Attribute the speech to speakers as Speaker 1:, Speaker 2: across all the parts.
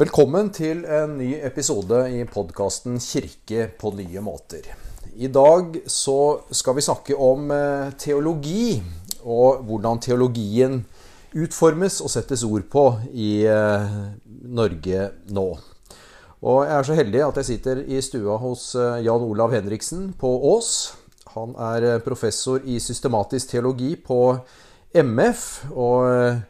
Speaker 1: Velkommen til en ny episode i podkasten 'Kirke på nye måter'. I dag så skal vi snakke om eh, teologi, og hvordan teologien utformes og settes ord på i eh, Norge nå. Og jeg er så heldig at jeg sitter i stua hos eh, Jan Olav Henriksen på Ås. Han er professor i systematisk teologi på MF. og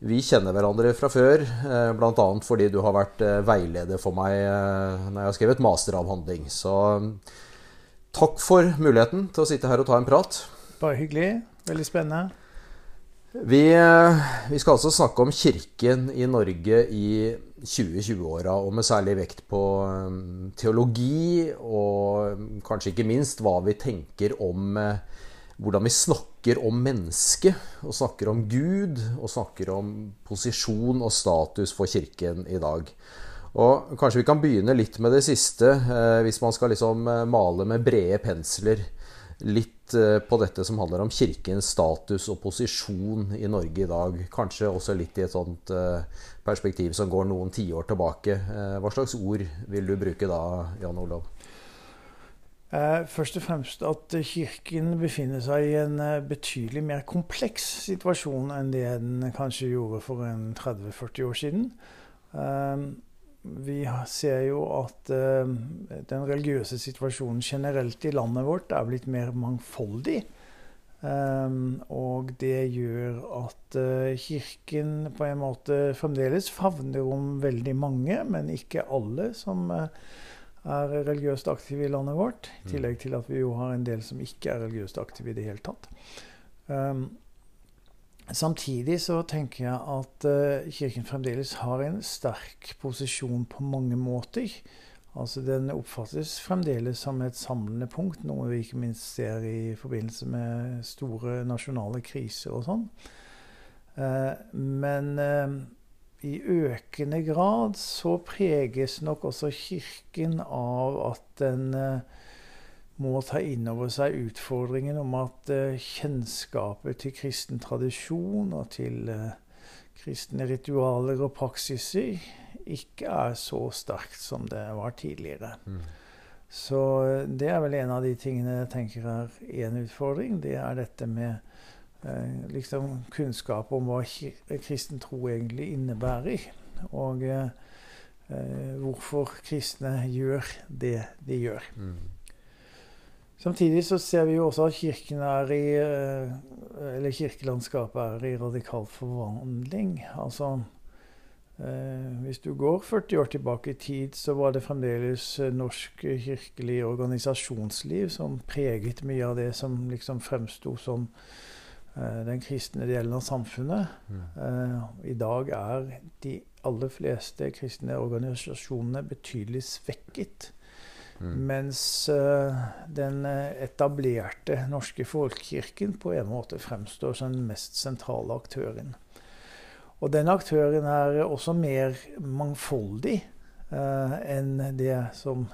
Speaker 1: vi kjenner hverandre fra før, eh, bl.a. fordi du har vært eh, veileder for meg eh, når jeg har skrevet masteravhandling. Så takk for muligheten til å sitte her og ta en prat.
Speaker 2: Bare hyggelig. Veldig spennende.
Speaker 1: Vi, vi skal altså snakke om kirken i Norge i 2020-åra, og med særlig vekt på teologi, og kanskje ikke minst hva vi tenker om hvordan vi snakker om mennesket, og snakker om Gud, og snakker om posisjon og status for Kirken i dag. Og Kanskje vi kan begynne litt med det siste, eh, hvis man skal liksom eh, male med brede pensler. Litt eh, på dette som handler om Kirkens status og posisjon i Norge i dag. Kanskje også litt i et sånt perspektiv som går noen tiår tilbake. Hva slags ord vil du bruke da, Jan Olav?
Speaker 2: Eh, først og fremst at Kirken befinner seg i en eh, betydelig mer kompleks situasjon enn det den kanskje gjorde for en 30-40 år siden. Eh, vi ser jo at den religiøse situasjonen generelt i landet vårt er blitt mer mangfoldig. Og det gjør at Kirken på en måte fremdeles favner om veldig mange, men ikke alle, som er religiøst aktive i landet vårt. I mm. tillegg til at vi jo har en del som ikke er religiøst aktive i det hele tatt. Um, samtidig så tenker jeg at uh, Kirken fremdeles har en sterk posisjon på mange måter. Altså Den oppfattes fremdeles som et samlende punkt, noe vi ikke minst ser i forbindelse med store nasjonale kriser og sånn. Uh, men uh, i økende grad så preges nok også Kirken av at den eh, må ta inn over seg utfordringen om at eh, kjennskapet til kristen tradisjon og til eh, kristne ritualer og praksiser ikke er så sterkt som det var tidligere. Mm. Så det er vel en av de tingene jeg tenker er en utfordring. Det er dette med liksom kunnskap om hva kristen tro egentlig innebærer. Og eh, eh, hvorfor kristne gjør det de gjør. Mm. Samtidig så ser vi jo også at kirken er i, eller kirkelandskapet er i radikal forvandling. Altså hvis du går 40 år tilbake i tid, så var det fremdeles norsk kirkelig organisasjonsliv som preget mye av det som liksom fremsto som Eh, den kristne delen av samfunnet. Mm. Uh, I dag er de aller fleste kristne organisasjonene betydelig svekket. Mm. Mens uh, den etablerte norske folkekirken på en måte fremstår som den mest sentrale aktøren. Og den aktøren er også mer mangfoldig enn det som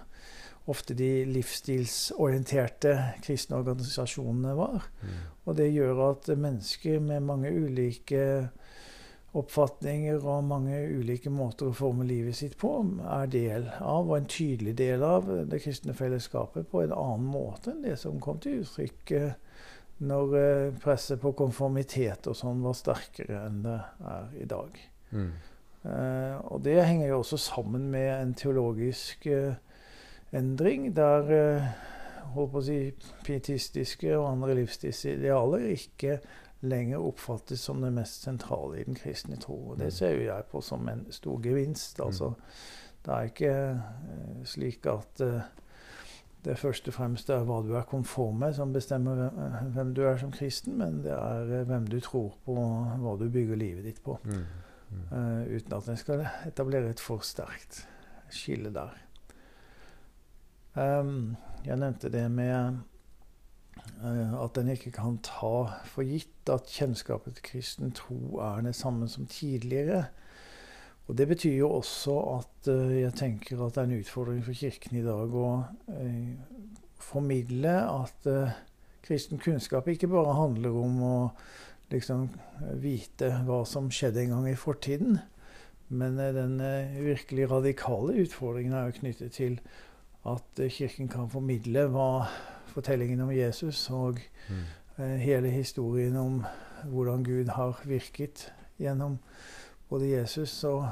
Speaker 2: ofte de livsstilsorienterte kristne organisasjonene var. Mm. Og det gjør at mennesker med mange ulike oppfatninger og mange ulike måter å forme livet sitt på, er del av, og en tydelig del av, det kristne fellesskapet på en annen måte enn det som kom til uttrykk eh, når eh, presset på konformitet og sånn var sterkere enn det er i dag. Mm. Uh, og det henger jo også sammen med en teologisk uh, endring der eh, holdt på å si, pietistiske og andre livsstilsidealer ikke lenger oppfattes som det mest sentrale i den kristne tro. Og det mm. ser jo jeg på som en stor gevinst. Mm. Altså, det er ikke uh, slik at uh, det først og fremst er hva du er konform med, som bestemmer hvem, du er som kristen, men det er hvem du tror på, hva du bygger livet ditt på. Mm. Mm. uten at en skal etablere et for sterkt skille der. Um, jeg nevnte det med uh, at en ikke kan ta for gitt at kjennskapet til kristen tro er det samme som tidligere. Og Det betyr jo også at uh, jeg tenker at det er en utfordring for Kirken i dag å uh, formidle at kristen kunnskap ikke bare handler om å liksom vite hva som skjedde en gang i fortiden, Men den virkelig radikale utfordringen er jo knyttet til at Kirken kan formidle hva fortellingen om Jesus og mm. hele historien om hvordan Gud har virket gjennom både Jesus og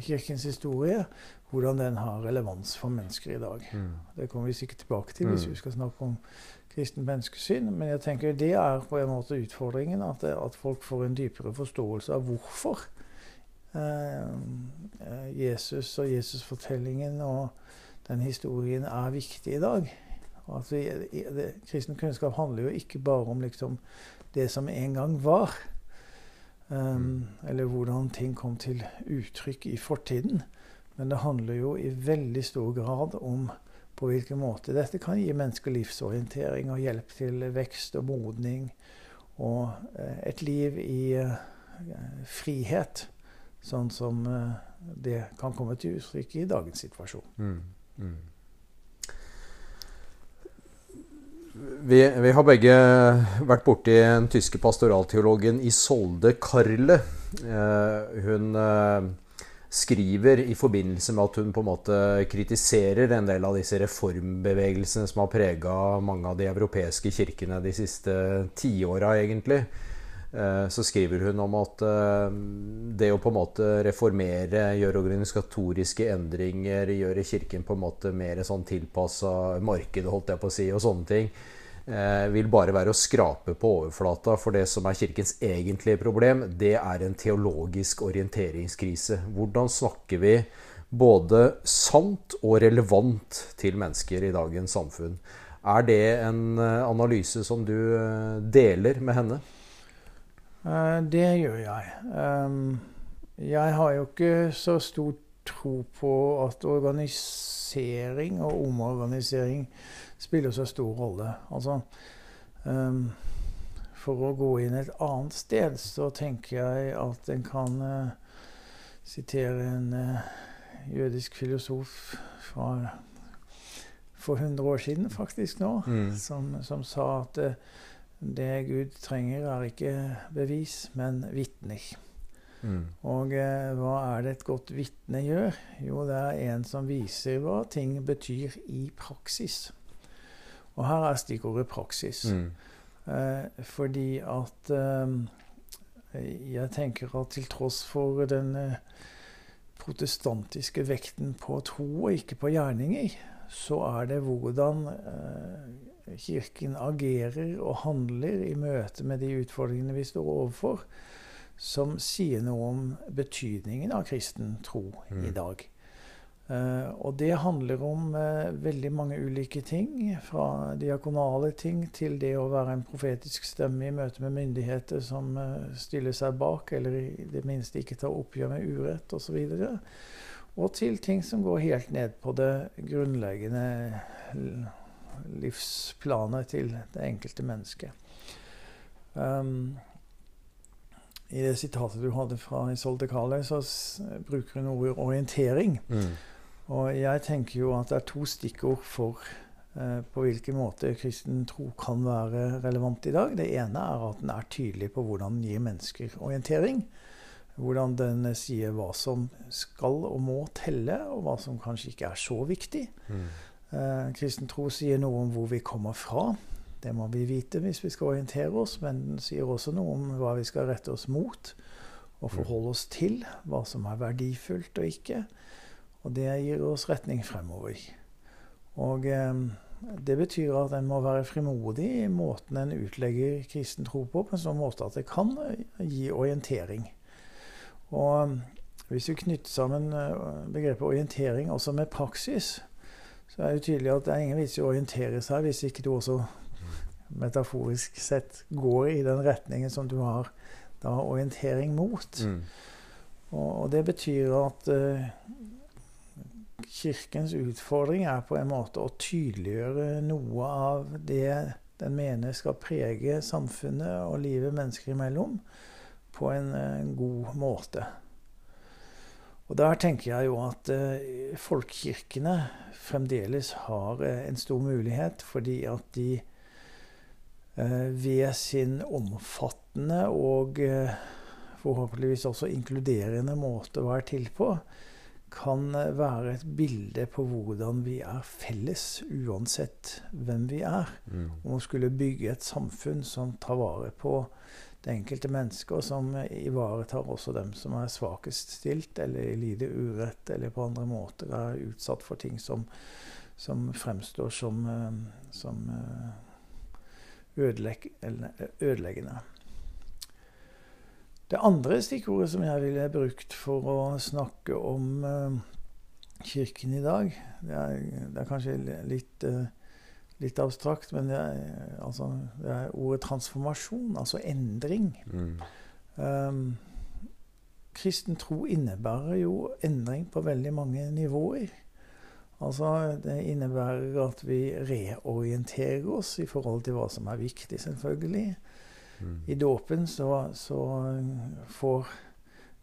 Speaker 2: Kirkens historie, hvordan den har relevans for mennesker i dag. Mm. Det kommer vi sikkert tilbake til hvis mm. vi skal snakke om kristen menneskesyn. Men jeg tenker det er på en måte utfordringen. At, at folk får en dypere forståelse av hvorfor eh, eh Jesus og Jesusfortellingen og den historien er viktig i dag. Altså, det, kristen kunnskap handler jo ikke bare om liksom, det som en gang var. Um, eller hvordan ting kom til uttrykk i fortiden. Men det handler jo i veldig stor grad om på hvilken måte dette kan gi mennesker livsorientering og hjelp til vekst og modning. Og eh, et liv i eh, frihet, sånn som eh, det kan komme til uttrykk i dagens situasjon. Mm. Mm.
Speaker 1: Vi, vi, har begge vært borti den tyske pastoralteologen Isolde Karle. Eh, hun eh, skriver i forbindelse med at hun på en måte kritiserer en del av disse reformbevegelsene som har prega mange av de europeiske kirkene de siste tiåra, egentlig. Eh, så skriver hun om at eh, det å på en måte reformere, gjøre organisatoriske endringer, gjøre Kirken på en måte mer sånn tilpassa markedet, holdt jeg på å si, og sånne ting, eh, vil bare være å skrape på overflata. For det som er Kirkens egentlige problem, det er en teologisk orienteringskrise. Hvordan snakker vi både sant og relevant til mennesker i dagens samfunn? Er det en analyse som du deler med henne?
Speaker 2: Eh, det gjør jeg. Jeg har jo ikke så stor tro på at organisering og omorganisering spiller så stor rolle. Altså For å gå inn et annet sted, så tenker jeg at en kan uh, sitere en uh, jødisk filosof fra for 100 år siden, faktisk nå, mm. som, som, sa at det Gud trenger, er ikke bevis, men vitner. Mm. Og eh, hva er det et godt vitne gjør? Jo, det er en som viser hva ting betyr i praksis. Og her er stikkordet praksis. Mm. Eh, fordi at eh, jeg tenker at til tross for den eh, protestantiske vekten på tro og ikke på gjerninger, så er det hvordan eh, Kirken agerer og handler i møte med de utfordringene vi står overfor, som sier noe om betydningen av kristen tro mm. i dag. Uh, og det handler om uh, veldig mange ulike ting. Fra diakonale ting til det å være en profetisk stemme i møte med myndigheter som uh, stiller seg bak, eller i det minste ikke tar oppgjør med urett osv. Og, og til ting som går helt ned på det grunnleggende livsplanet til det enkelte mennesket. Um, I det sitatet du hadde fra Isolde Kale, så bruker hun ordet orientering. Mm. Og jeg tenker jo at det er to stikkord for uh, på hvilken måte kristen tro kan være relevant i dag. Det ene er at den er tydelig på hvordan den gir mennesker orientering. Hvordan den sier hva som skal og må telle, og hva som kanskje ikke er så viktig. Mm. Eh, kristen tro sier noe om hvor vi kommer fra. Det må vi vite hvis vi skal orientere oss, men den sier også noe om hva vi skal rette oss mot og forholde oss til. Hva som er verdifullt og ikke. Og det gir oss retning fremover. Og eh, det betyr at en må være frimodig i måten en utlegger kristen tro på, på en sånn måte at det kan gi orientering. Og eh, hvis vi knytter sammen eh, begrepet orientering også med praksis, så er det tydelig at det er ingen vits i å orientere seg hvis ikke du også metaforisk sett går i den retningen som du har da orientering mot. Mm. Og, og, det betyr at uh, Kirkens utfordring er på en måte å tydeliggjøre noe av det den mener skal prege samfunnet og livet mennesker imellom, på en en god måte. Og der tenker jeg jo at eh, folkekirkene fremdeles har eh, en stor mulighet, fordi at de eh, ved sin omfattende og forhåpentligvis også inkluderende måte å være til på, kan være et bilde på hvordan vi er felles, uansett hvem vi er. Mm. Om å skulle bygge et samfunn som tar vare på det enkelte mennesket, og som ivaretar også dem som er svakest stilt, eller lider urett, eller på andre måter er utsatt for ting som, som fremstår som, eh, som eh, ødeleggende. Det andre stikkordet som jeg ville brukt for å snakke om Kirken i dag, det er, det er kanskje litt, uh, litt, abstrakt, men det er, altså, det er, ordet transformasjon, altså endring. Mm. Um, kristen tro innebærer jo endring på veldig mange nivåer. Altså, det innebærer at vi reorienterer oss i forhold til hva som er viktig, selvfølgelig. I dåpen så, så, får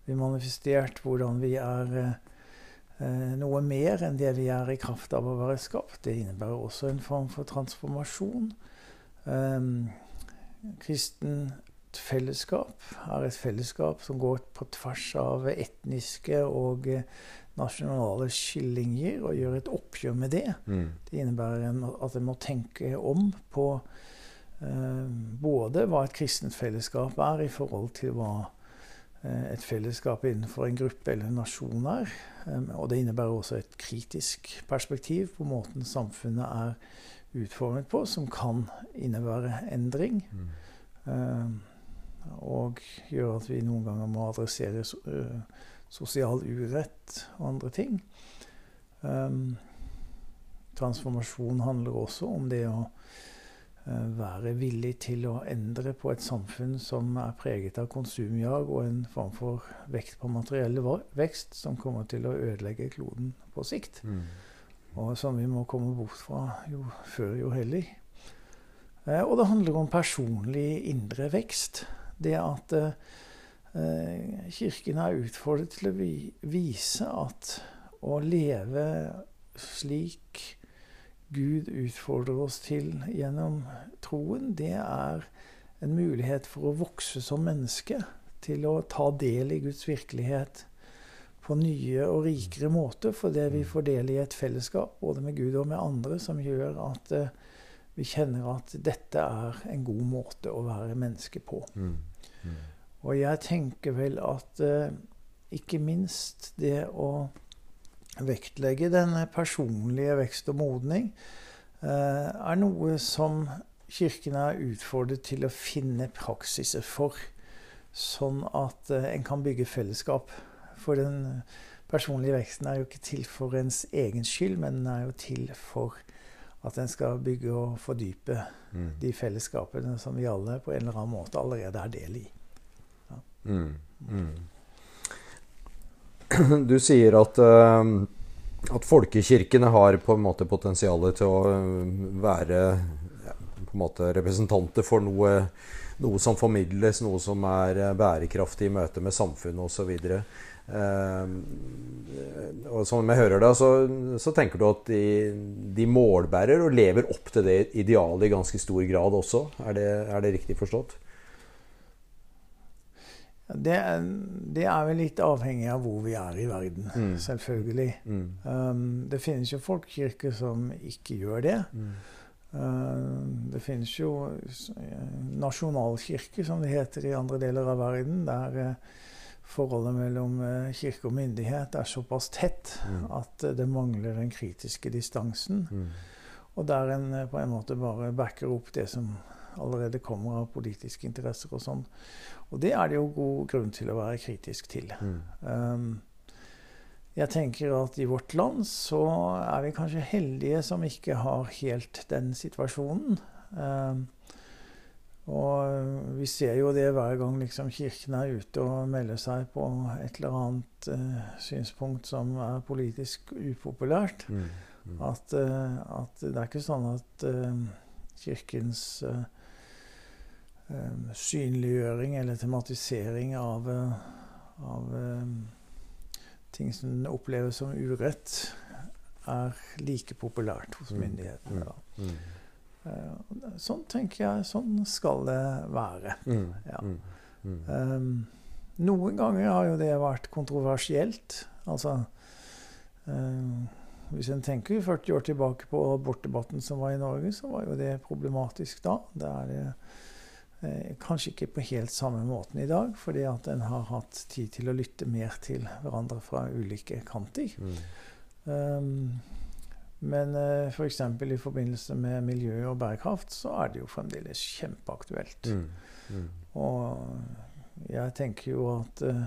Speaker 2: vi manifestert hvordan vi er eh, noe mer enn det vi er i kraft av å være skapt. Det innebærer også en form for transformasjon. Um, kristent fellesskap er et fellesskap som går på tvers av etniske og nasjonale skillinger, og gjør et oppgjør med det. Mm. Det innebærer en, at en må tenke om på uh, både hva et kristent fellesskap er i forhold til hva eh, et fellesskap innenfor en gruppe eller en nasjon er. Eh, og det innebærer også et kritisk perspektiv på måten samfunnet er utformet på, som kan innebære endring. Mm. Og gjøre at vi noen ganger må adressere sosial urett og andre ting. transformasjon handler også om det å Eh, være villig til å endre på et samfunn som er preget av konsumjag og en form for vekt på materiell vekst som kommer til å ødelegge kloden på sikt. Mm. Og som vi må komme bort fra jo før, jo heller. Eh, og det handler om personlig indre vekst. Det at eh, Kirken er utfordret til å vi, vise at å leve slik Gud utfordrer oss til gjennom troen, det er en mulighet for å vokse som menneske. Til å ta del i Guds virkelighet på nye og rikere måter. Fordi vi får del i et fellesskap, både med Gud og med andre, som gjør at uh, vi kjenner at dette er en god måte å være menneske på. Mm. Mm. Og jeg tenker vel at uh, ikke minst det å vektlegge denne personlige vekst og modning, eh, er noe som Kirken er utfordret til å finne praksiser for, sånn at eh, en kan bygge fellesskap. For den personlige veksten er jo ikke til for ens egen skyld, men den er jo til for at en skal bygge og fordype mm. de fellesskapene som vi alle på en eller annen måte allerede er del i. Ja. Mm. Mm.
Speaker 1: Du sier at, uh, at folkekirkene har på en måte potensial til å være ja, på en måte representanter for noe, noe, som formidles, noe som er bærekraftig i møte med samfunnet osv. Uh, og som jeg hører deg, så, så tenker du at de, de, målbærer og lever opp til det idealet i ganske stor grad også. Er det, er det riktig forstått?
Speaker 2: Det, det, er vel litt avhengig av hvor vi er i verden, mm. selvfølgelig. Mm. Um, det finnes jo folkekirker som ikke gjør det. Mm. Uh, det finnes jo nasjonalkirker, som det heter i andre deler av verden, der uh, forholdet mellom uh, kirke og myndighet er såpass tett mm. at det mangler den kritiske distansen. Mm. Og der en på en måte bare backer opp det som allerede kommer av politiske interesser og sånn. Og det er det jo god grunn til å være kritisk til. Mm. Um, jeg tenker at i vårt land så er vi kanskje heldige som ikke har helt den situasjonen. Um, og vi ser jo det hver gang liksom kirken er ute og melder seg på et eller annet uh, synspunkt som er politisk upopulært. Mm. Mm. At, uh, at, det er ikke sånn at uh, kirkens um, synliggjøring eller tematisering av, eh, av um, ting som oppleves som urett, er like populært hos mm. myndighetene. Mm. Mm. Uh, sånn tenker jeg. Sånn skal det være. Mm. Ja. Um, noen ganger har jo det vært kontroversielt. Altså eh, Hvis en tenker 40 år tilbake på abortdebatten som var i Norge, så var jo det problematisk da. Det er det eh, kanskje ikke på helt samme måten i dag, fordi at en har hatt tid til å lytte mer til hverandre fra ulike kanter.
Speaker 1: Mm.
Speaker 2: Um, men uh, f.eks. For i forbindelse med miljø og bærekraft så er det jo fremdeles kjempeaktuelt.
Speaker 1: Mm. Mm.
Speaker 2: Og jeg tenker jo at uh,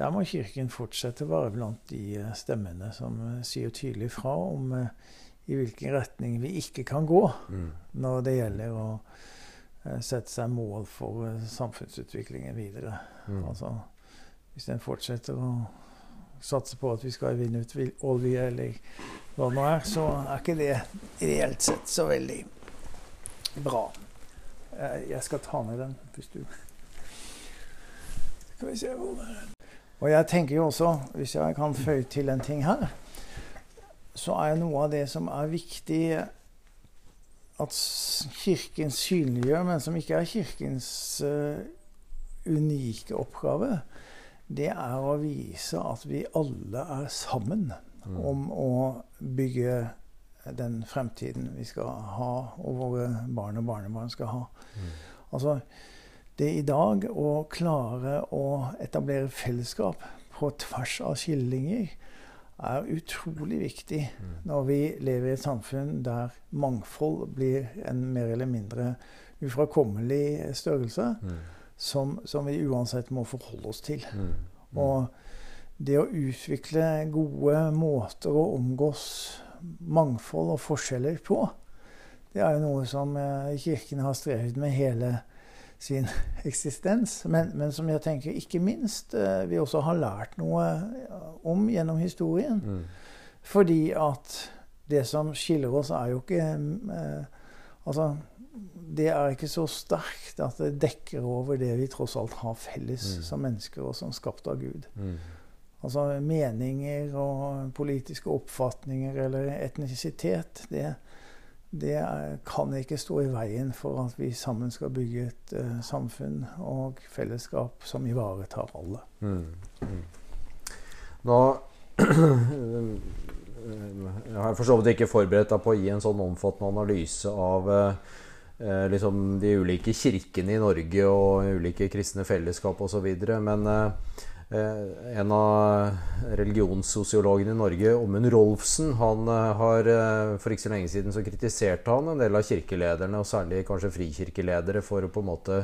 Speaker 2: der må Kirken fortsette å være blant de uh, stemmene som sier tydelig fra om i hvilken retning vi ikke kan gå
Speaker 1: Mm.
Speaker 2: når det gjelder å sette seg mål for uh, samfunnsutviklingen videre.
Speaker 1: Mm.
Speaker 2: Altså, hvis en fortsetter å satse på at vi skal vinne ut olje, eller hva det nå er, så er ikke det reelt sett så veldig bra. Eh, Jeg skal ta ned den, hvis du Skal vi se hvor det er. Og jeg tenker jo også, hvis jeg kan føye til en ting her, så er noe av det som er viktig at Kirken synliggjør, men som ikke er Kirkens uh, unike oppgave, det er å vise at vi alle er sammen
Speaker 1: Mm.
Speaker 2: om å bygge den fremtiden vi skal ha, og våre barn og barnebarn skal ha.
Speaker 1: Mm.
Speaker 2: Altså, det i dag å klare å etablere fellesskap på tvers av skillelinjer er utrolig viktig
Speaker 1: Mm.
Speaker 2: når vi lever i et samfunn der mangfold blir en mer eller mindre ufrakommelig størrelse
Speaker 1: Mm.
Speaker 2: som, som vi uansett må forholde oss til.
Speaker 1: Mm.
Speaker 2: Og det å utvikle gode måter å omgås mangfold og forskjeller på, det er jo noe som eh, Kirken har strevet med hele sin eksistens. Men, men som jeg tenker ikke minst eh, vi også har lært noe om gjennom historien.
Speaker 1: Mm.
Speaker 2: Fordi at det som skiller oss, er jo ikke eh, Altså, det er ikke så sterkt at det dekker over det vi tross alt har felles
Speaker 1: Mm.
Speaker 2: som mennesker og som skapt av Gud.
Speaker 1: Mm.
Speaker 2: Altså meninger og politiske oppfatninger eller etnisitet, det, det er, kan ikke stå i veien for at vi sammen skal bygge et uh, samfunn og fellesskap som ivaretar alle.
Speaker 1: Mm. Mm. Nå Jeg har for så vidt ikke forberedt deg på å gi en sånn omfattende analyse av eh, liksom de ulike kirkene i Norge og ulike kristne fellesskap osv. Men eh, eh, en av religionssosiologene i Norge, Ommund Rolfsen, han eh, har eh, for ikke så lenge siden så kritiserte han en del av kirkelederne, og særlig kanskje frikirkeledere, for å på en måte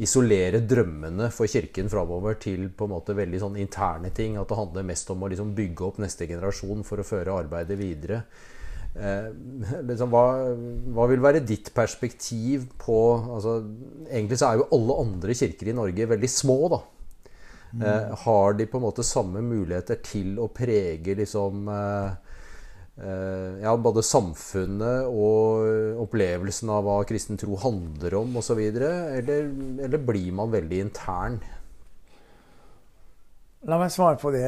Speaker 1: isolere drømmene for kirken framover til på en måte veldig sånn interne ting. At det handler mest om å liksom bygge opp neste generasjon for å føre arbeidet videre. Eh, liksom, hva, hva vil være ditt perspektiv på altså, Egentlig så er jo alle andre kirker i Norge veldig små, da. Eh, har de på en måte samme muligheter til å prege liksom eh, eh, ja, både samfunnet og opplevelsen av hva kristen tro handler om osv.? Eller, eller blir man veldig intern?
Speaker 2: La meg svare på det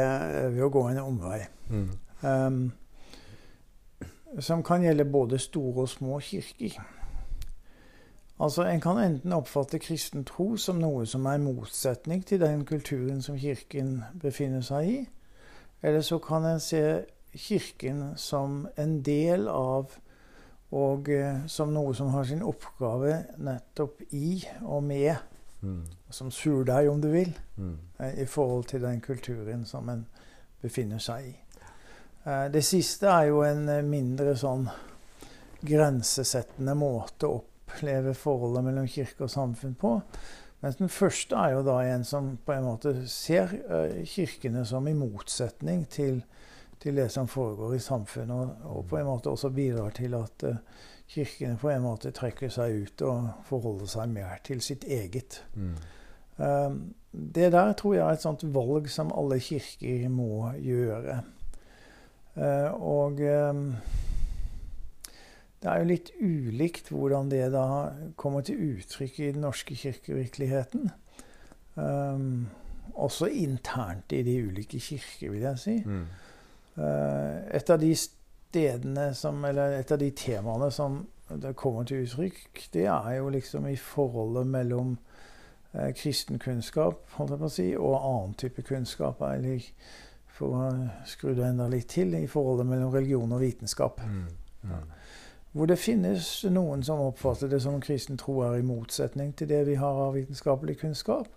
Speaker 2: ved å gå en omvei. Um, som kan gjelde både store og små kirker. Altså, En kan enten oppfatte kristen tro som noe som er motsetning til den kulturen som kirken befinner seg i, eller så kan en se kirken som en del av og eh, som noe som har sin oppgave nettopp i og med,
Speaker 1: Mm.
Speaker 2: som surdeig, om du vil,
Speaker 1: Mm.
Speaker 2: eh, i forhold til den kulturen som en befinner seg i. Eh, Det siste er jo en mindre sånn grensesettende måte å oppleve forholdet mellom kirke og samfunn på. Mens den første er jo da en som på en måte ser eh, kirkene som i motsetning til, til det som foregår i samfunnet, og, på en måte også bidrar til at eh, kirkene på en måte trekker seg ut og forholder seg mer til sitt eget.
Speaker 1: Mm.
Speaker 2: Um, Det der tror jeg er et sånt valg som alle kirker må gjøre. Og det er jo litt ulikt hvordan det da kommer til uttrykk i den norske kirkevirkeligheten. Um, også internt i de ulike kirker, vil jeg si.
Speaker 1: Mm.
Speaker 2: Uh, et av de stedene som Eller et av de temaene som det kommer til uttrykk, det er jo liksom i forholdet mellom eh, kristen kunnskap, holdt jeg på å si, og annen type kunnskap. Eller for å skru det enda litt til i forholdet mellom religion og vitenskap. Mm. Mm. Ja. Hvor det finnes noen som oppfatter det som kristen tro er i motsetning til det vi har av vitenskapelig kunnskap.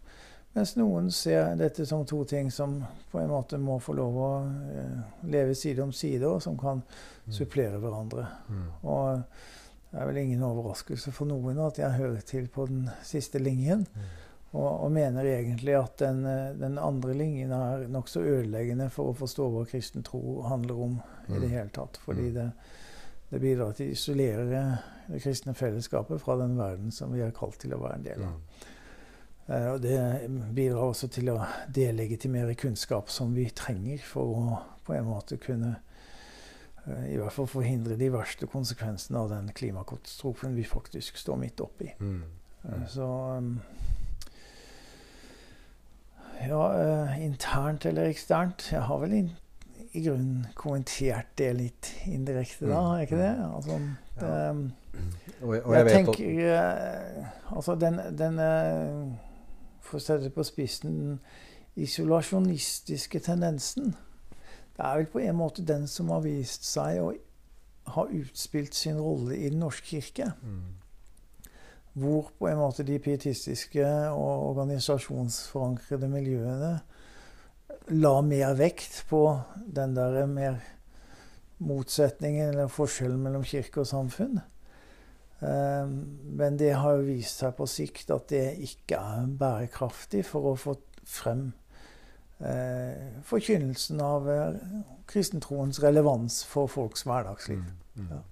Speaker 2: Mens noen ser dette som to ting som på en måte må få lov å eh, leve side om side, og som kan mm. supplere hverandre. Mm. Og det er vel ingen overraskelse for noen at jeg hører til på den siste linjen. Mm. Og, og, mener egentlig at den, eh, den andre linjen er nokså ødeleggende for å forstå hva kristen tro handler om i det hele tatt. Fordi det, det bidrar til å isolere det kristne fellesskapet fra den verden som vi er kalt til å være en del av. Uh, og det bidrar også til å delegitimere kunnskap som vi trenger for å på en måte kunne uh, i hvert fall forhindre de verste konsekvensene av den klimakatastrofen vi faktisk står midt oppi. Mm. Uh, så um, Ja, internt eller eksternt Jeg har vel in i grunnen kommentert det litt indirekte da, er ikke det? Mm. Altså, det ja. Um, og, og jeg, jeg tenker Altså, den, den for å sette det på spissen, den isolasjonistiske tendensen. Det er vel på en måte den som har vist seg å ha utspilt sin rolle i Den norske kirke. Mm. Hvor på en måte de pietistiske og organisasjonsforankrede miljøene la mer vekt på den der mer motsetningen eller forskjellen mellom kirke og samfunn. Ehm, men det har jo vist seg på sikt at det ikke er bærekraftig for å få frem eh, forkynnelsen av eh, kristentroens relevans for folks hverdagsliv. Mm, mm. Ja.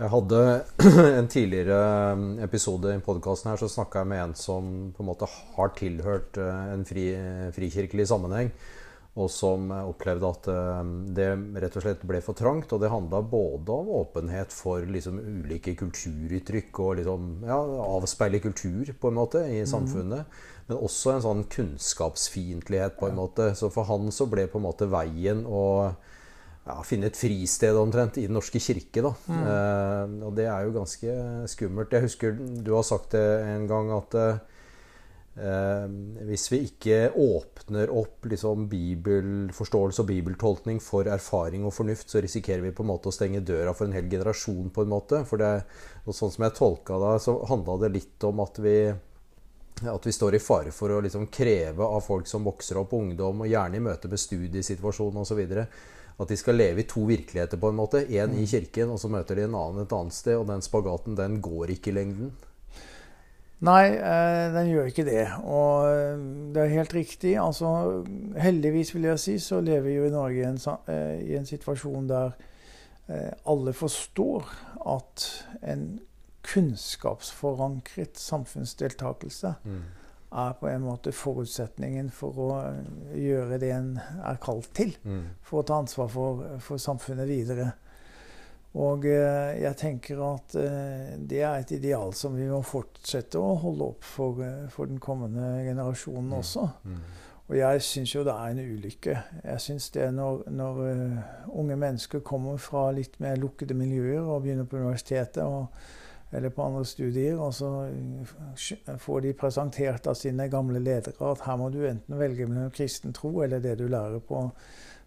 Speaker 1: Jeg hadde en tidligere um, episode i podkasten her, så snakka jeg med en som på en måte har tilhørt eh, en fri, frikirkelig sammenheng og som opplevde at eh, det rett og slett ble for trangt. Og det handla både om åpenhet for liksom ulike kulturuttrykk og liksom, ja, avspeile kultur på en måte i mhm. samfunnet. Mm. Men også en sånn kunnskapsfiendtlighet på en måte. Så for han så ble på en måte veien å ja, finne et fristed omtrent i Den norske kirke. da. Mm. Eh, og det er jo ganske skummelt. Jeg husker du har sagt det en gang at eh, hvis vi ikke åpner opp liksom, bibelforståelse og bibeltolkning for erfaring og fornuft, så risikerer vi på en måte å stenge døra for en hel generasjon. på en måte. For det, og sånn som jeg tolka det, så handla det litt om at vi, at vi står i fare for å liksom kreve av folk som vokser opp, ungdom, og gjerne i møte med studiesituasjonen osv., at de skal leve i to virkeligheter. på en måte. Én i mm. kirken, og så møter de en annen et annet sted. Og den spagaten den går ikke i lengden.
Speaker 2: Nei, eh, den gjør ikke det. Og eh, det er helt riktig. Altså, heldigvis, vil jeg si, så lever vi jo i Norge i en, eh, i en situasjon der alle forstår at en kunnskapsforankret samfunnsdeltakelse mm. Er på en måte forutsetningen for å gjøre det en er kalt til. Mm. For å ta ansvar for, for samfunnet videre. Og eh, jeg tenker at eh, det er et ideal som vi må fortsette å holde opp for, eh, for den kommende generasjonen mm. også. Mm. Og jeg syns jo det er en ulykke. Jeg syns det når, når uh, unge mennesker kommer fra litt mer lukkede miljøer og begynner på universitetet og, eller på andre studier, og så får de presentert av sine gamle ledere at her må du enten velge mellom kristen tro eller det du lærer på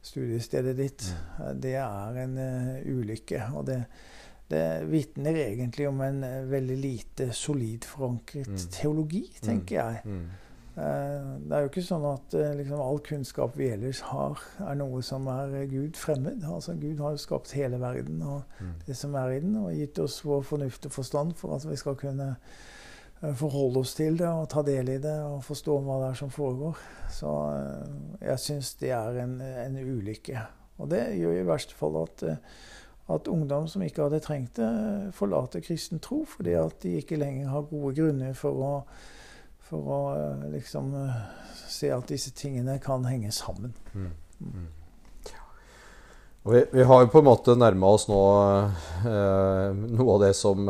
Speaker 2: studiestedet ditt. Mm. Det er en uh, ulykke. Og det, det vitner egentlig om en uh, veldig lite solid forankret mm. teologi, tenker jeg. Mm. Uh, det er jo ikke sånn at liksom, all kunnskap vi ellers har, er noe som er Gud fremmed. Altså, Gud har jo skapt hele verden og mm. det som er i den, og gitt oss vår fornuft og forstand for at vi skal kunne Eh, forholde oss til det og ta del i det og forstå hva det er som foregår. Så eh, jeg syns det er en, en, ulykke. Og det gjør i verste fall at, eh, at ungdom som ikke hadde trengt det, forlater kristen tro fordi at de ikke lenger har gode grunner for å, for å liksom se at disse tingene kan henge sammen. Mm. Mm.
Speaker 1: Vi, vi, har jo på en måte nærma oss nå eh, noe av det som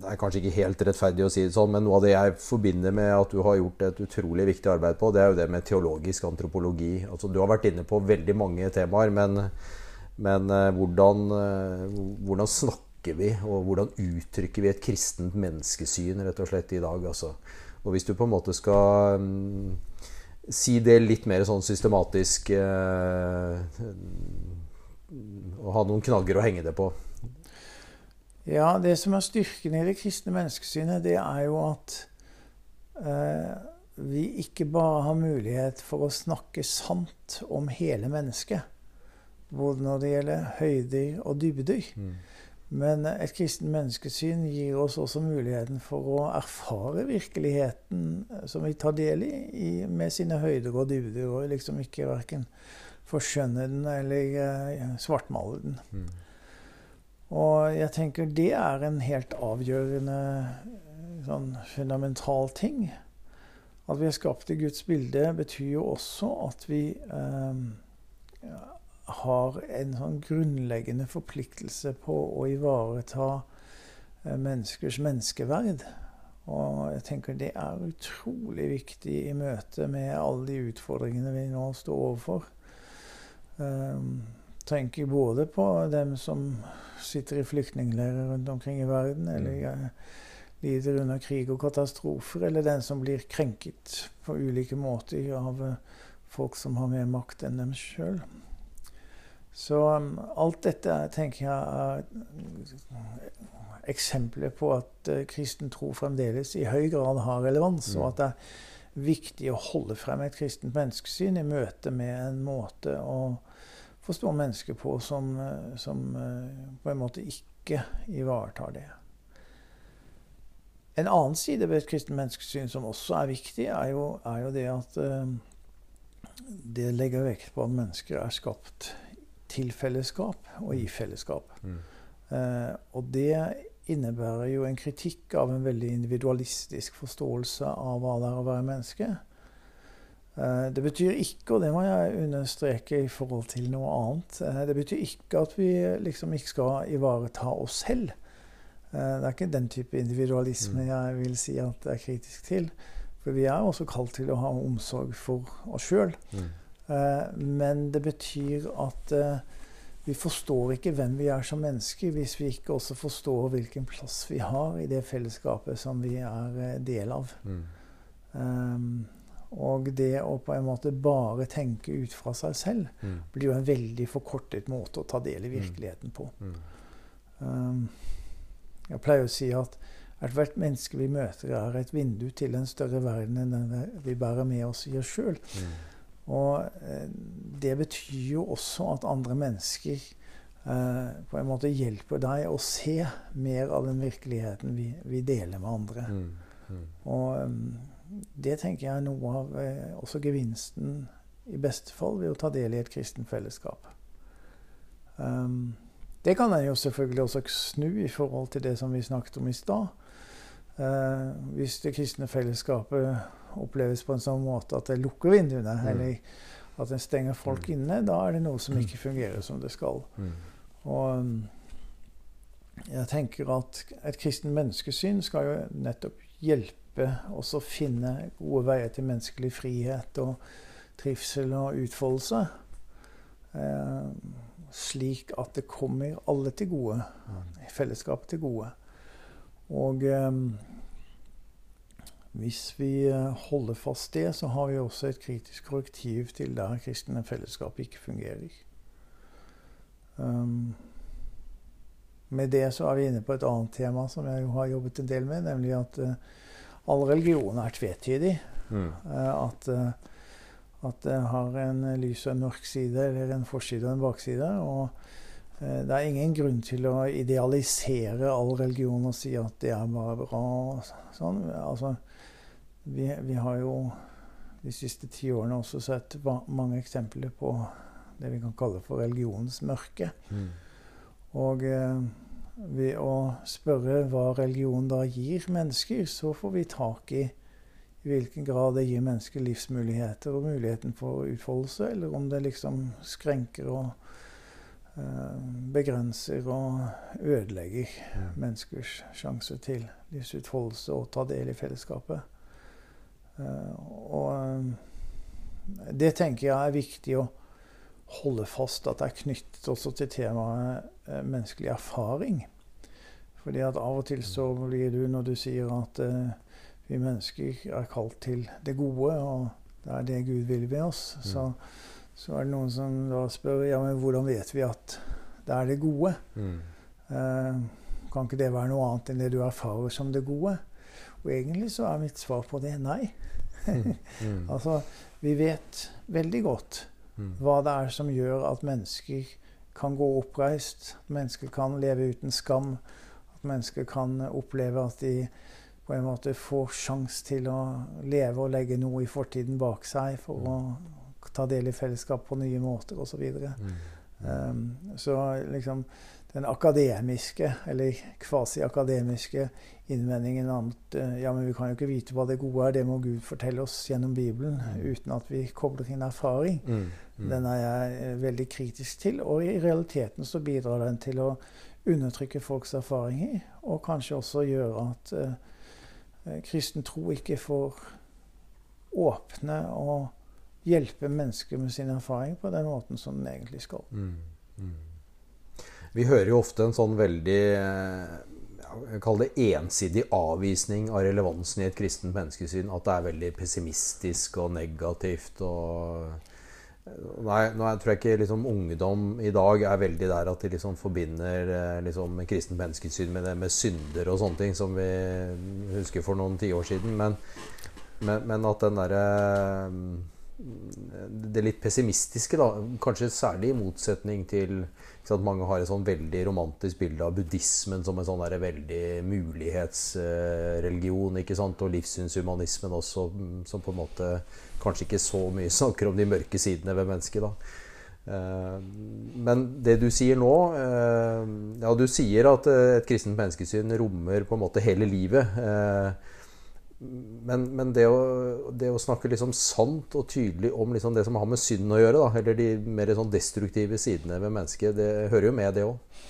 Speaker 1: det er kanskje ikke helt rettferdig å si det sånn, men noe av det jeg forbinder med at du har gjort et utrolig viktig arbeid på, det er jo det med teologisk antropologi. Altså, du har vært inne på veldig mange temaer, men, men eh, hvordan, eh, hvordan, snakker vi, og hvordan uttrykker vi et kristent menneskesyn rett og slett i dag? Altså, Og hvis du på en måte skal um, si det litt mer sånn systematisk uh, Og ha noen knagger å henge det på.
Speaker 2: Ja, det som er styrken i det kristne menneskesynet, det er jo at uh, vi ikke bare har mulighet for å snakke sant om hele mennesket. Både når det gjelder høyder og dybder. Mm. Men et kristen menneskesyn gir oss også muligheten for å erfare virkeligheten eh, som vi tar del i, i med sine høyder og dybder, og liksom ikke verken forskjønne den eller uh, svartmale den. Mm. Og jeg tenker det er en helt avgjørende sånn fundamental ting. At vi er skapt i Guds bilde, betyr jo også at vi um, har en sånn grunnleggende forpliktelse på å ivareta eh, menneskers menneskeverd. Og jeg tenker det er utrolig viktig i møte med alle de utfordringene vi nå står overfor. Um, tenker både på dem som sitter i flyktningleirer rundt omkring i verden, mm. eller uh, lider under krig og katastrofer, eller den som blir krenket på ulike måter av uh, folk som har mer makt enn dem sjøl. Så um, alt dette tenker jeg er eksempler på at uh, kristen tro fremdeles i høy grad har relevans, mm. og at det er viktig å holde frem et kristent menneskesyn i møte med en måte å forstå mennesker på som, uh, som uh, på en måte ikke ivaretar det. En annen side ved et kristent menneskesyn som også er viktig, er jo, er jo det at det legger vekt på at mennesker er skapt til fellesskap og i fellesskap. Mm. Eh, og det innebærer jo en kritikk av en veldig individualistisk forståelse av hva det er å være menneske. Eh, det betyr ikke, og det må jeg understreke i forhold til noe annet, eh, det betyr ikke at vi liksom ikke skal ivareta oss selv. Eh, det er ikke den type individualisme mm. jeg vil si at det er kritisk til. For vi er også kalt til å ha omsorg for oss sjøl. Mm. Eh, men det betyr at eh, vi forstår ikke hvem vi er som mennesker, hvis vi ikke også forstår hvilken plass vi har i det fellesskapet som vi er eh, del av. Mm. Um, og det å på en måte bare tenke ut fra seg selv mm. blir jo en veldig forkortet måte å ta del i mm. virkeligheten på. Mm. Um, jeg pleier å si at ethvert menneske vi møter, er et vindu til en større verden enn den vi bærer med oss i oss sjøl. Mm. Og eh, det betyr jo også at andre mennesker eh, på en måte hjelper deg å se mer av den virkeligheten vi, vi deler med andre. Mm. Mm. Og um, det tenker jeg er noe av eh, også gevinsten, i beste fall, ved å ta del i et kristent fellesskap. Um, det kan en jo selvfølgelig også snu i forhold til det som vi snakket om i stad. Uh, hvis det kristne fellesskapet oppleves på en sånn måte at det lukker vinduene, mm. eller at en stenger folk mm. inne, da er det noe som ikke fungerer som det skal. Mm. Og um, jeg tenker at et kristen menneskesyn skal jo nettopp hjelpe oss å finne gode veier til menneskelig frihet og trivsel og utfoldelse. Eh, slik at det kommer alle til gode. Fellesskapet til gode. Og eh, hvis vi eh, holder fast det, så har vi også et kritisk korrektiv til der kristne fellesskap ikke fungerer. Um, med det så er vi inne på et annet tema som jeg jo har jobbet en del med, nemlig at uh, all religion er tvetydig. Mm. Uh, at, uh, at det har en lys og en mørk side, eller en forside og en bakside. Og det er ingen grunn til å idealisere all religion og si at det er bare bra. Sånn. Altså, vi, vi, har jo de siste ti årene også sett mange eksempler på det vi kan kalle for religionens mørke. Mm. Og eh, ved å spørre hva religion da gir mennesker, så får vi tak i i hvilken grad det gir mennesker livsmuligheter og muligheten for utfoldelse, eller om det liksom skrenker og eh, begrenser og ødelegger mm. menneskers sjanse til livsutfoldelse og ta del i fellesskapet. Eh, og eh, det tenker jeg er viktig å holde fast at det er knyttet også til temaet eh, menneskelig erfaring. Fordi at av og til så blir du, når du sier at vi mennesker er kalt til det gode, og det er det Gud vil med oss. Mm. Så, så, er det noen som da spør ja, men hvordan vet vi at det er det gode? Mm. Eh, kan ikke det være noe annet enn det du erfarer som det gode? Og egentlig så er mitt svar på det nei. Mm. mm. altså, vi vet veldig godt mm. hva det er som gjør at mennesker kan gå oppreist, at mennesker kan leve uten skam, at mennesker kan oppleve at de på en måte får sjanse til å leve og legge noe i fortiden bak seg for å ta del i fellesskap på nye måter osv. Så, mm. um, så liksom den akademiske, eller kvasi-akademiske innvendingen at uh, ja, men vi kan jo ikke vite hva det gode er, det må Gud fortelle oss gjennom Bibelen, mm. uten at vi kobler inn erfaring. Mm. Mm. Den er jeg uh, veldig kritisk til. Og i realiteten så bidrar den til å undertrykke folks erfaringer, og kanskje også gjøre at uh, Eh, kristen tro ikke får åpne og hjelpe mennesker med sin erfaring på den måten som den egentlig skal. Mm, mm.
Speaker 1: Vi hører jo ofte en sånn veldig kaller det ensidig avvisning av relevansen i et kristent menneskesyn. At det er veldig pessimistisk og negativt. og Nei, nå tror jeg ikke liksom, ungdom i dag er veldig der at de liksom forbinder eh, liksom, kristent menneskesyn med det med synder og sånne ting, som vi husker for noen tiår siden. Men, men, men, at den derre Det litt pessimistiske, da, kanskje særlig i motsetning til at mange har et sånn veldig romantisk bilde av buddhismen som en sånn der veldig mulighetsreligion, ikke sant? og livssynshumanismen også, som på en måte kanskje ikke så mye snakker om de mørke sidene ved mennesket. da. Eh, men det du sier nå eh, Ja, du sier at eh, et kristent menneskesyn rommer på en måte hele livet. Men, men det, å, det, å, snakke liksom sant og tydelig om liksom det som har med synd å gjøre, da, eller de mer sånn destruktive sidene ved mennesket, det hører jo med, det òg?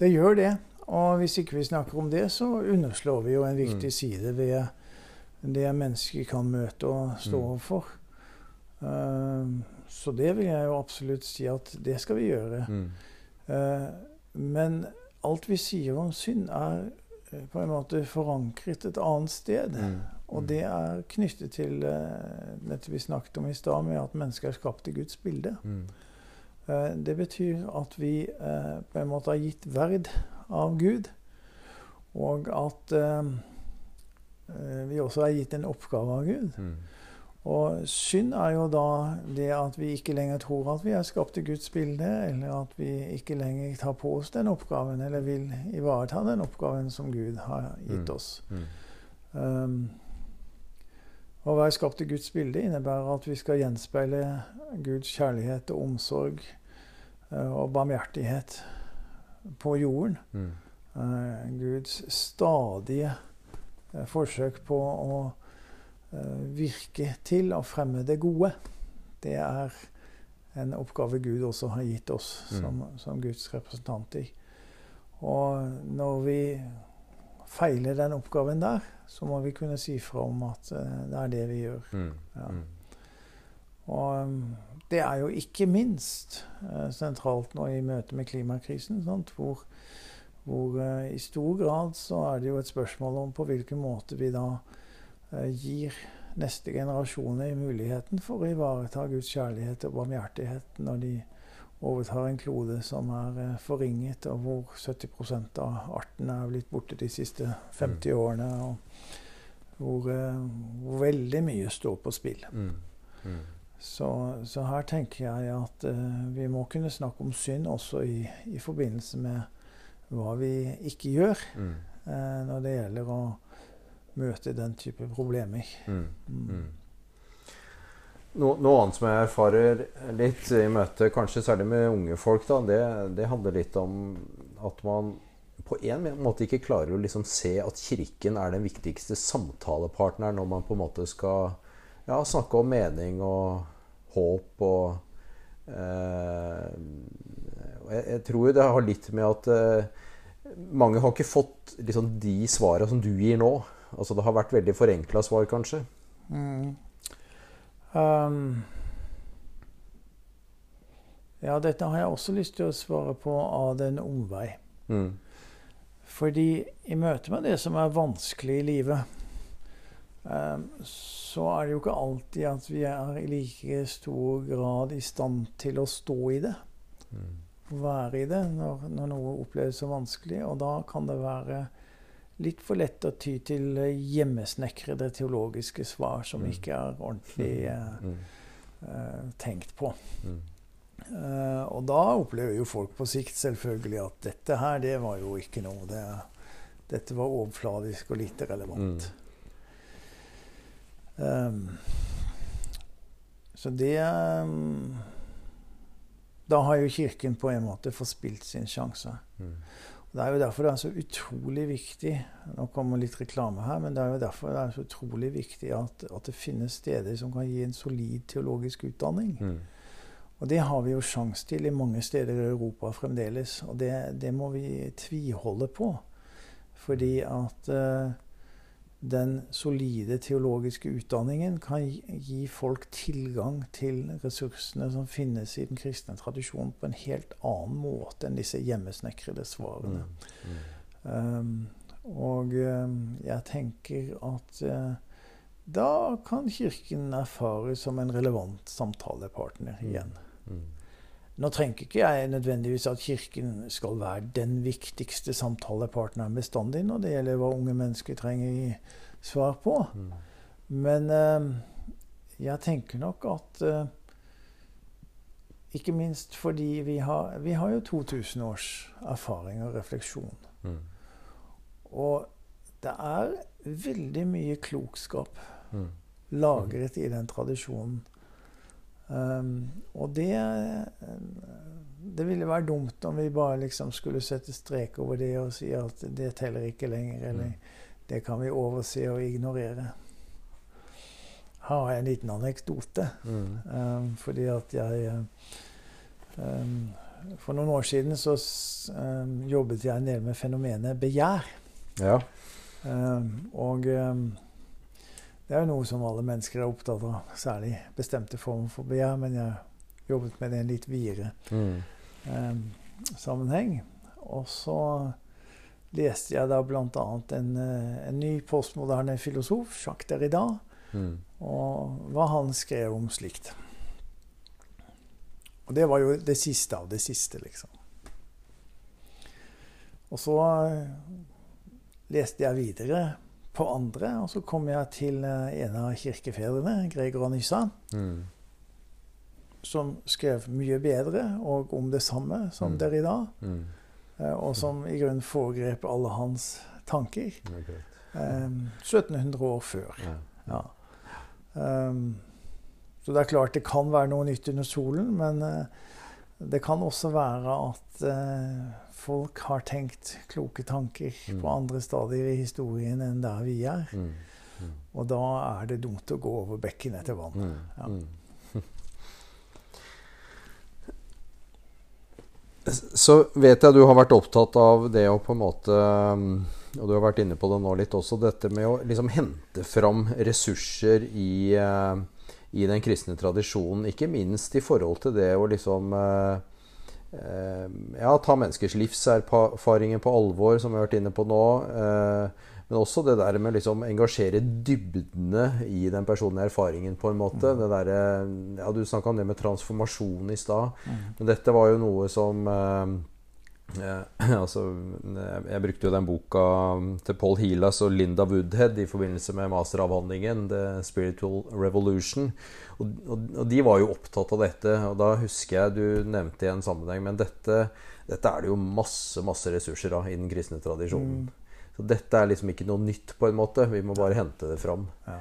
Speaker 2: Det gjør det. Og hvis ikke vi snakker om det, så underslår vi jo en viktig mm. side ved det mennesket kan møte og stå mm. overfor. Uh, så det vil jeg jo absolutt si at det skal vi gjøre. Mm. Uh, men alt vi sier om synd, er på en måte forankret et annet sted. Mm. Og mm. det er knyttet til dette vi snakket om i stad, med at mennesker er skapt i Guds bilde. Mm. det betyr at vi på en måte har gitt verd av Gud, og at Eh, vi også er gitt en oppgave av Gud. Mm. Og synd er jo da det at vi ikke lenger tror at vi er skapt i Guds bilde, eller at vi ikke lenger tar på oss den oppgaven, eller vil ivareta den oppgaven som Gud har gitt mm. oss. Mm. Um, å være skapt i Guds bilde innebærer at vi skal gjenspeile Guds kjærlighet og omsorg uh, og barmhjertighet på jorden. Uh, Guds stadige uh, forsøk på å virke til å fremme det gode. Det er en oppgave Gud også har gitt oss mm. som, som, Guds representanter. Og når vi feiler den oppgaven der, så må vi kunne si fra om at uh, det er det vi gjør. Mm. Ja. Mm. Og det er jo ikke minst uh, sentralt nå i møte med klimakrisen, sant, hvor hvor i stor grad så er det jo et spørsmål om på hvilken måte vi da gir neste generasjoner muligheten for å ivareta Guds kjærlighet og barmhjertighet når de overtar en klode som er uh, forringet, og hvor 70% av artene er blitt borte de siste 50 mm. årene. og hvor, hvor, veldig mye står på spill. Mm. Mm. Så, så, her tenker jeg at vi må kunne snakke om synd også i, i forbindelse med hva vi ikke gjør mm. uh, når det gjelder å møte den type problemer. Mm. mm.
Speaker 1: Mm. No, noe annet som jeg erfarer litt i møte, kanskje særlig med unge folk, da, det, det handler litt om at man på en måte ikke klarer å liksom se at Kirken er den viktigste samtalepartneren når man på en måte skal ja, snakke om mening og håp og eh, jeg, jeg, tror det har litt med at eh, mange har ikke fått liksom, de svarene som du gir nå. Altså Det har vært veldig forenkla svar, kanskje. Mm. Um,
Speaker 2: ja, dette har jeg også lyst til å svare på av den omvei. Mm. Fordi i møte med det som er vanskelig i livet, um, så er det jo ikke alltid at vi er i like stor grad i stand til å stå i det. Mm. Være i det når, når, noe oppleves så vanskelig. Og da kan det være litt for lett å ty til hjemmesnekrede teologiske svar som mm. ikke er ordentlig mm. uh, tenkt på. Mm. Uh, og da opplever jo folk på sikt selvfølgelig at dette her, det var jo ikke noe. Det, dette var overfladisk og lite relevant. Um, så det um, Da har jo Kirken på en måte forspilt sin sjanse. Mm. Det er jo derfor det er så utrolig viktig Nå kommer litt reklame her, men det er jo derfor det er så utrolig viktig at, at det finnes steder som kan gi en solid teologisk utdanning. Mm. Og det har vi jo sjans til i mange steder i Europa fremdeles. Og det, det må vi tviholde på. Fordi at uh, den solide teologiske utdanningen kan gi folk tilgang til ressursene som finnes i den kristne tradisjonen, på en helt annen måte enn disse hjemmesnekrede svarene. Mm. Mm. Um, og um, jeg tenker at uh, da kan Kirken erfares som en relevant samtalepartner mm. igjen. Mm. Nå trenger ikke jeg nødvendigvis at Kirken skal være den viktigste samtalepartneren bestandig når det gjelder hva unge mennesker trenger svar på. Mm. Men eh, jeg tenker nok at eh, Ikke minst fordi vi har, vi har jo 2000 års erfaring og refleksjon. Mm. Og det er veldig mye klokskap mm. lagret i den tradisjonen. Um, og det Det ville være dumt om vi bare liksom skulle sette strek over det og si at det teller ikke lenger, eller mm. det kan vi overse og ignorere. Her har jeg en liten anekdote. Mm. Um, fordi at jeg um, For noen år siden så jobbet jeg en del med fenomenet begjær. Ja. og det er jo noe som alle mennesker er opptatt av, særlig bestemte former for begjær. Men jeg jobbet med det i en litt videre mm. eh, sammenheng. Og så leste jeg da bl.a. En, eh, en ny postmoderne filosof, Jacques Derrida, mm. og hva han skrev om slikt. Og det var jo det siste av det siste, liksom. Og så eh, leste jeg videre på andre. Og så kom jeg til eh, en av kirkefedrene, Gregor Anissa, mm. som skrev mye bedre og om det samme som mm. Derrida. Mm. Eh, og som i grunnen foregrep alle hans tanker. Okay. Um, 1700 år før. Ja. Ja. Um, så det er klart det kan være noe nytt under solen, men uh, det kan også være at uh, folk har tenkt kloke tanker mm. på andre stadier i historien enn der vi er. Mm. Mm. Og da er det dumt å gå over bekken etter vann. Mm. Ja. Mm.
Speaker 1: Så vet jeg du har vært opptatt av det å på en måte Og du har vært inne på det nå litt også, dette med å liksom hente fram ressurser i, eh, i den kristne tradisjonen. Ikke minst i forhold til det å liksom Eh, ja, ta menneskers livserfaringer på alvor, som vi har vært inne på nå. Eh, men også det der med liksom engasjere dybdene i den personlige erfaringen, på en måte. Mm. Det der, ja, du snakka om det med transformasjon i stad. Mm. Men dette var jo noe som eh, altså, jeg brukte jo den boka til Paul Healas og Linda Woodhead i forbindelse med masteravhandlingen, 'The Spiritual Revolution'. Og, og, og, de var jo opptatt av dette. Og da husker jeg du nevnte i en sammenheng Men dette, dette er det jo masse masse ressurser av i den kristne tradisjonen. Mm. Så dette er liksom ikke noe nytt, på en måte. Vi må bare hente det fram. Ja.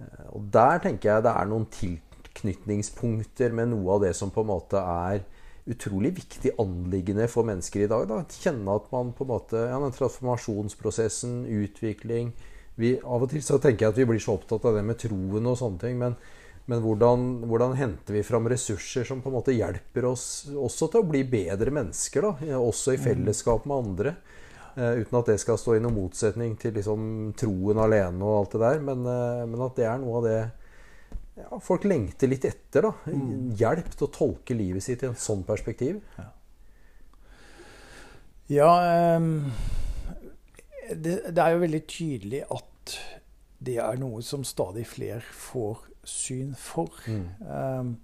Speaker 1: Eh, og der tenker jeg det er noen tilknytningspunkter med noe av det som på en måte er utrolig viktig anliggende for mennesker i dag. Da. Kjenne at man på en måte ja, den Transformasjonsprosessen, utvikling vi, Av og til så tenker jeg at vi blir så opptatt av det med troen og sånne ting. Men, men hvordan, hvordan, henter vi fram ressurser som på en måte hjelper oss også til å bli bedre mennesker? da, Også i fellesskap med andre. Uh, uten at det skal stå i noen motsetning til liksom, troen alene og alt det der. Men, uh, men at det er noe av det ja, folk lengter litt etter. da. Mm. Hjelp til å tolke livet sitt i en sånn perspektiv.
Speaker 2: Ja, ja um, det, det, er jo veldig tydelig at det er noe som stadig flere får syn for.
Speaker 1: Mm.
Speaker 2: Um,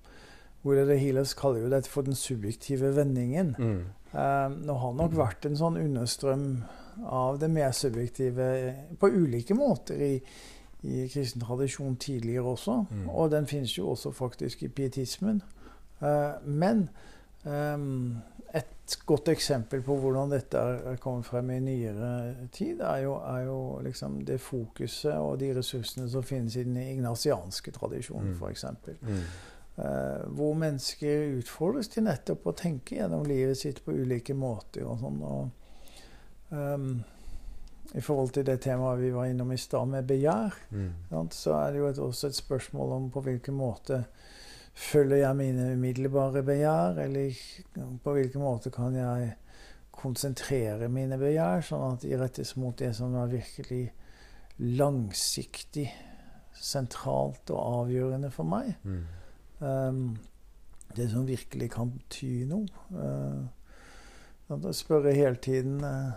Speaker 2: Willard Healers kaller jo dette for den subjektive vendingen.
Speaker 1: Mm.
Speaker 2: Um, nå har nok vært en sånn understrøm av det mer subjektive på ulike måter i, i kristen tradisjon tidligere også.
Speaker 1: Mm.
Speaker 2: Og den finnes jo også faktisk i pietismen. Uh, men um, et godt eksempel på hvordan dette er kommet frem i nyere tid, er jo, er jo liksom det fokuset og de ressursene som finnes i den ignasianske tradisjonen,
Speaker 1: Mm.
Speaker 2: f.eks.
Speaker 1: Mm.
Speaker 2: Uh, hvor mennesker utfordres til nettopp å tenke gjennom livet sitt på ulike måter. og sånn. Og, ehm, I forhold til det temaet vi var innom i stad, med begjær,
Speaker 1: Mm.
Speaker 2: så er det jo et, også et spørsmål om på hvilken måte følger jeg mine umiddelbare begjær, eller på hvilken måte kan jeg konsentrere mine begjær, sånn at de rettes mot det som er virkelig langsiktig, sentralt og avgjørende for meg.
Speaker 1: Mm.
Speaker 2: Um, det som virkelig kan bety noe. Uh, spørre hele tiden uh,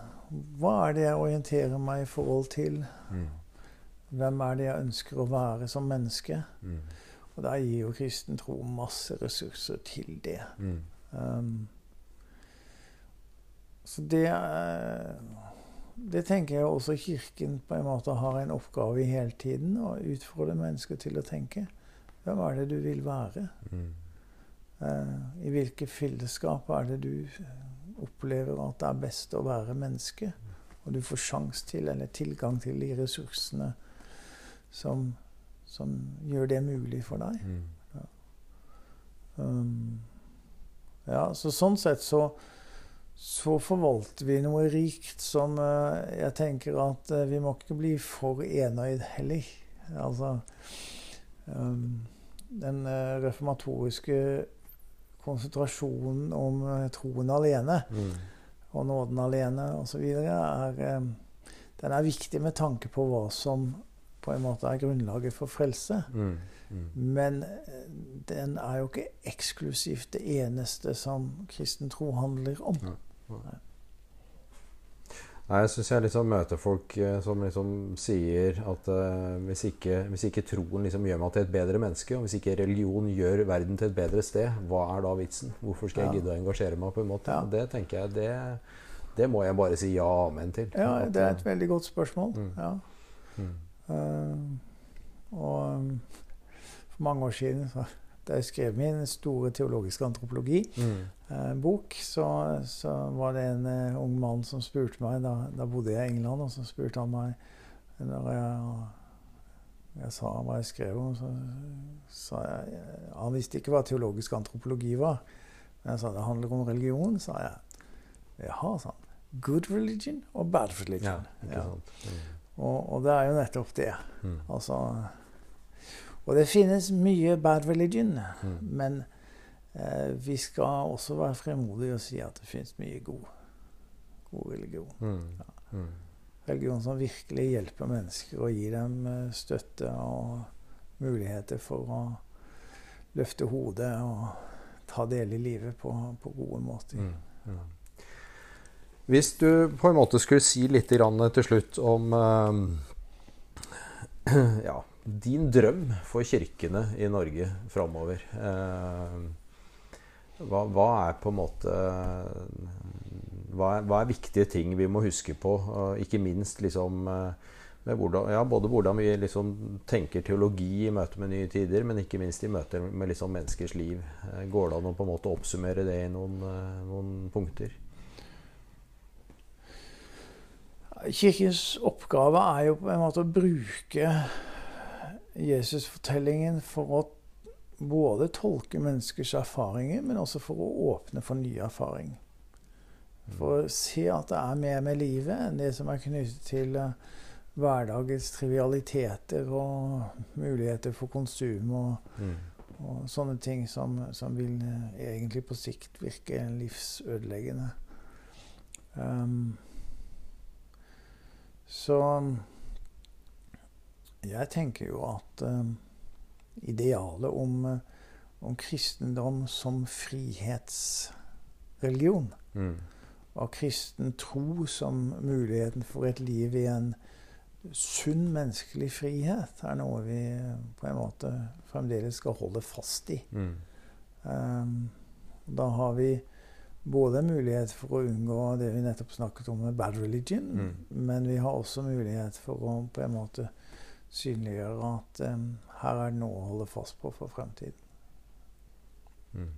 Speaker 2: hva er det jeg orienterer meg i forhold til?
Speaker 1: Mm.
Speaker 2: Hvem er det jeg ønsker å være som menneske?
Speaker 1: Mm.
Speaker 2: Og der gir jo kristen tro masse ressurser til det.
Speaker 1: Mm.
Speaker 2: Um, så det Det tenker jeg også Kirken på en måte har en oppgave i hele tiden. Å utfordre mennesker til å tenke. Hvem er det du vil være?
Speaker 1: Mm.
Speaker 2: Uh, I hvilke fellesskap er det du opplever at det er best å være menneske? Og du får sjanse til, eller tilgang til de ressursene som, som gjør det mulig for deg.
Speaker 1: Mm.
Speaker 2: Um, ja, så sånn sett så, så forvalter vi noe rikt som uh, jeg tenker at uh, vi må ikke bli for enøyd heller. Altså um, Den uh, reformatoriske konsentrasjonen om eh, troen alene
Speaker 1: Mm.
Speaker 2: og nåden alene osv. er eh, Den er viktig med tanke på hva som på en måte er grunnlaget for frelse.
Speaker 1: Mm. Mm.
Speaker 2: Men eh, den er jo ikke eksklusivt det eneste som kristen tro handler om.
Speaker 1: Nei, jeg syns jeg liksom møter folk eh, som liksom sier at uh, hvis, ikke, hvis ikke troen liksom gjør meg til et bedre menneske, og hvis ikke religion gjør verden til et bedre sted, hva er da vitsen? Hvorfor skal jeg gidde å engasjere meg? på en måte?
Speaker 2: Ja.
Speaker 1: Det tenker jeg, det, det må jeg bare si ja og amen til.
Speaker 2: Ja, det er et veldig godt spørsmål.
Speaker 1: Mm.
Speaker 2: Ja.
Speaker 1: mm,
Speaker 2: Uh, og um, for mange år siden, så, da jeg skrev min store teologiske antropologi,
Speaker 1: mm,
Speaker 2: eh, så, så var det en uh, ung mann som spurte meg da, da bodde jeg i England, og så spurte han meg når jeg, jeg sa hva jeg skrev om, så sa jeg Han visste ikke hva teologisk antropologi var. Men jeg sa det handler om religion, sa jeg. Jaha, sa han. Good religion og bad
Speaker 1: ja,
Speaker 2: religion.
Speaker 1: ikke
Speaker 2: Ja.
Speaker 1: sant. Mm,
Speaker 2: Og, og det er jo nettopp det.
Speaker 1: mm,
Speaker 2: Altså Og det finnes mye bad religion.
Speaker 1: mm,
Speaker 2: Men eh, vi skal også være fremodige og si at det finnes mye god, god religion.
Speaker 1: mm, mm.
Speaker 2: Religion som virkelig hjelper mennesker og gir dem eh, støtte og muligheter for å løfte hodet og ta del i livet på, på gode måter.
Speaker 1: Mm, mm. Hvis du på en måte skulle si litt til slutt om eh, ja, din drøm for kirkene i Norge framover. Eh, hva, hva er på en måte hva er, hva er viktige ting vi må huske på? ikke minst liksom eh, hvordan, ja, både hvordan vi liksom tenker teologi i møte med nye tider, men ikke minst i møte med liksom menneskers liv. Eh, Går det an å på en måte oppsummere det i noen, noen punkter?
Speaker 2: Kirkens oppgave er jo på en måte å bruke Jesusfortellingen for å både tolke menneskers erfaringer, men også for å åpne for ny erfaring. For å se at det er mer med livet enn det som er knyttet til eh, hverdagens trivialiteter og muligheter for konsum og,
Speaker 1: Mm.
Speaker 2: og sånne ting som, som vil eh, egentlig på sikt virke livsødeleggende. Um, så jeg tenker jo at uh, idealet om, uh, om kristendom som frihetsreligion,
Speaker 1: Mm.
Speaker 2: og kristen tro som muligheten for et liv i en sunn menneskelig frihet er noe vi på en måte fremdeles skal holde fast i.
Speaker 1: Mm.
Speaker 2: Um, da har vi både mulighet for å unngå det vi nettopp snakket om med bad religion,
Speaker 1: Mm.
Speaker 2: men vi har også mulighet for å på en måte synliggjøre at um, her er det noe å holde fast på for fremtiden.
Speaker 1: Mm.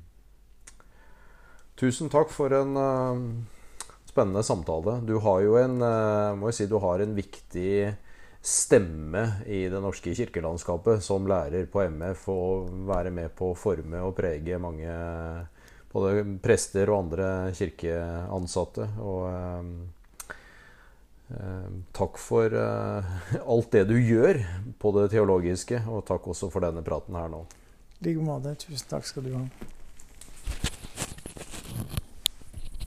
Speaker 1: Tusen takk for en uh, spennende samtale. Du har jo en, uh, må jeg si, du har en viktig stemme i det norske kirkelandskapet som lærer på MF og være med på å forme og prege mange både prester og andre kirkeansatte. Og eh, takk for eh, alt det du gjør på det teologiske, og takk også for denne praten her nå.
Speaker 2: I like måte. Tusen takk skal du ha.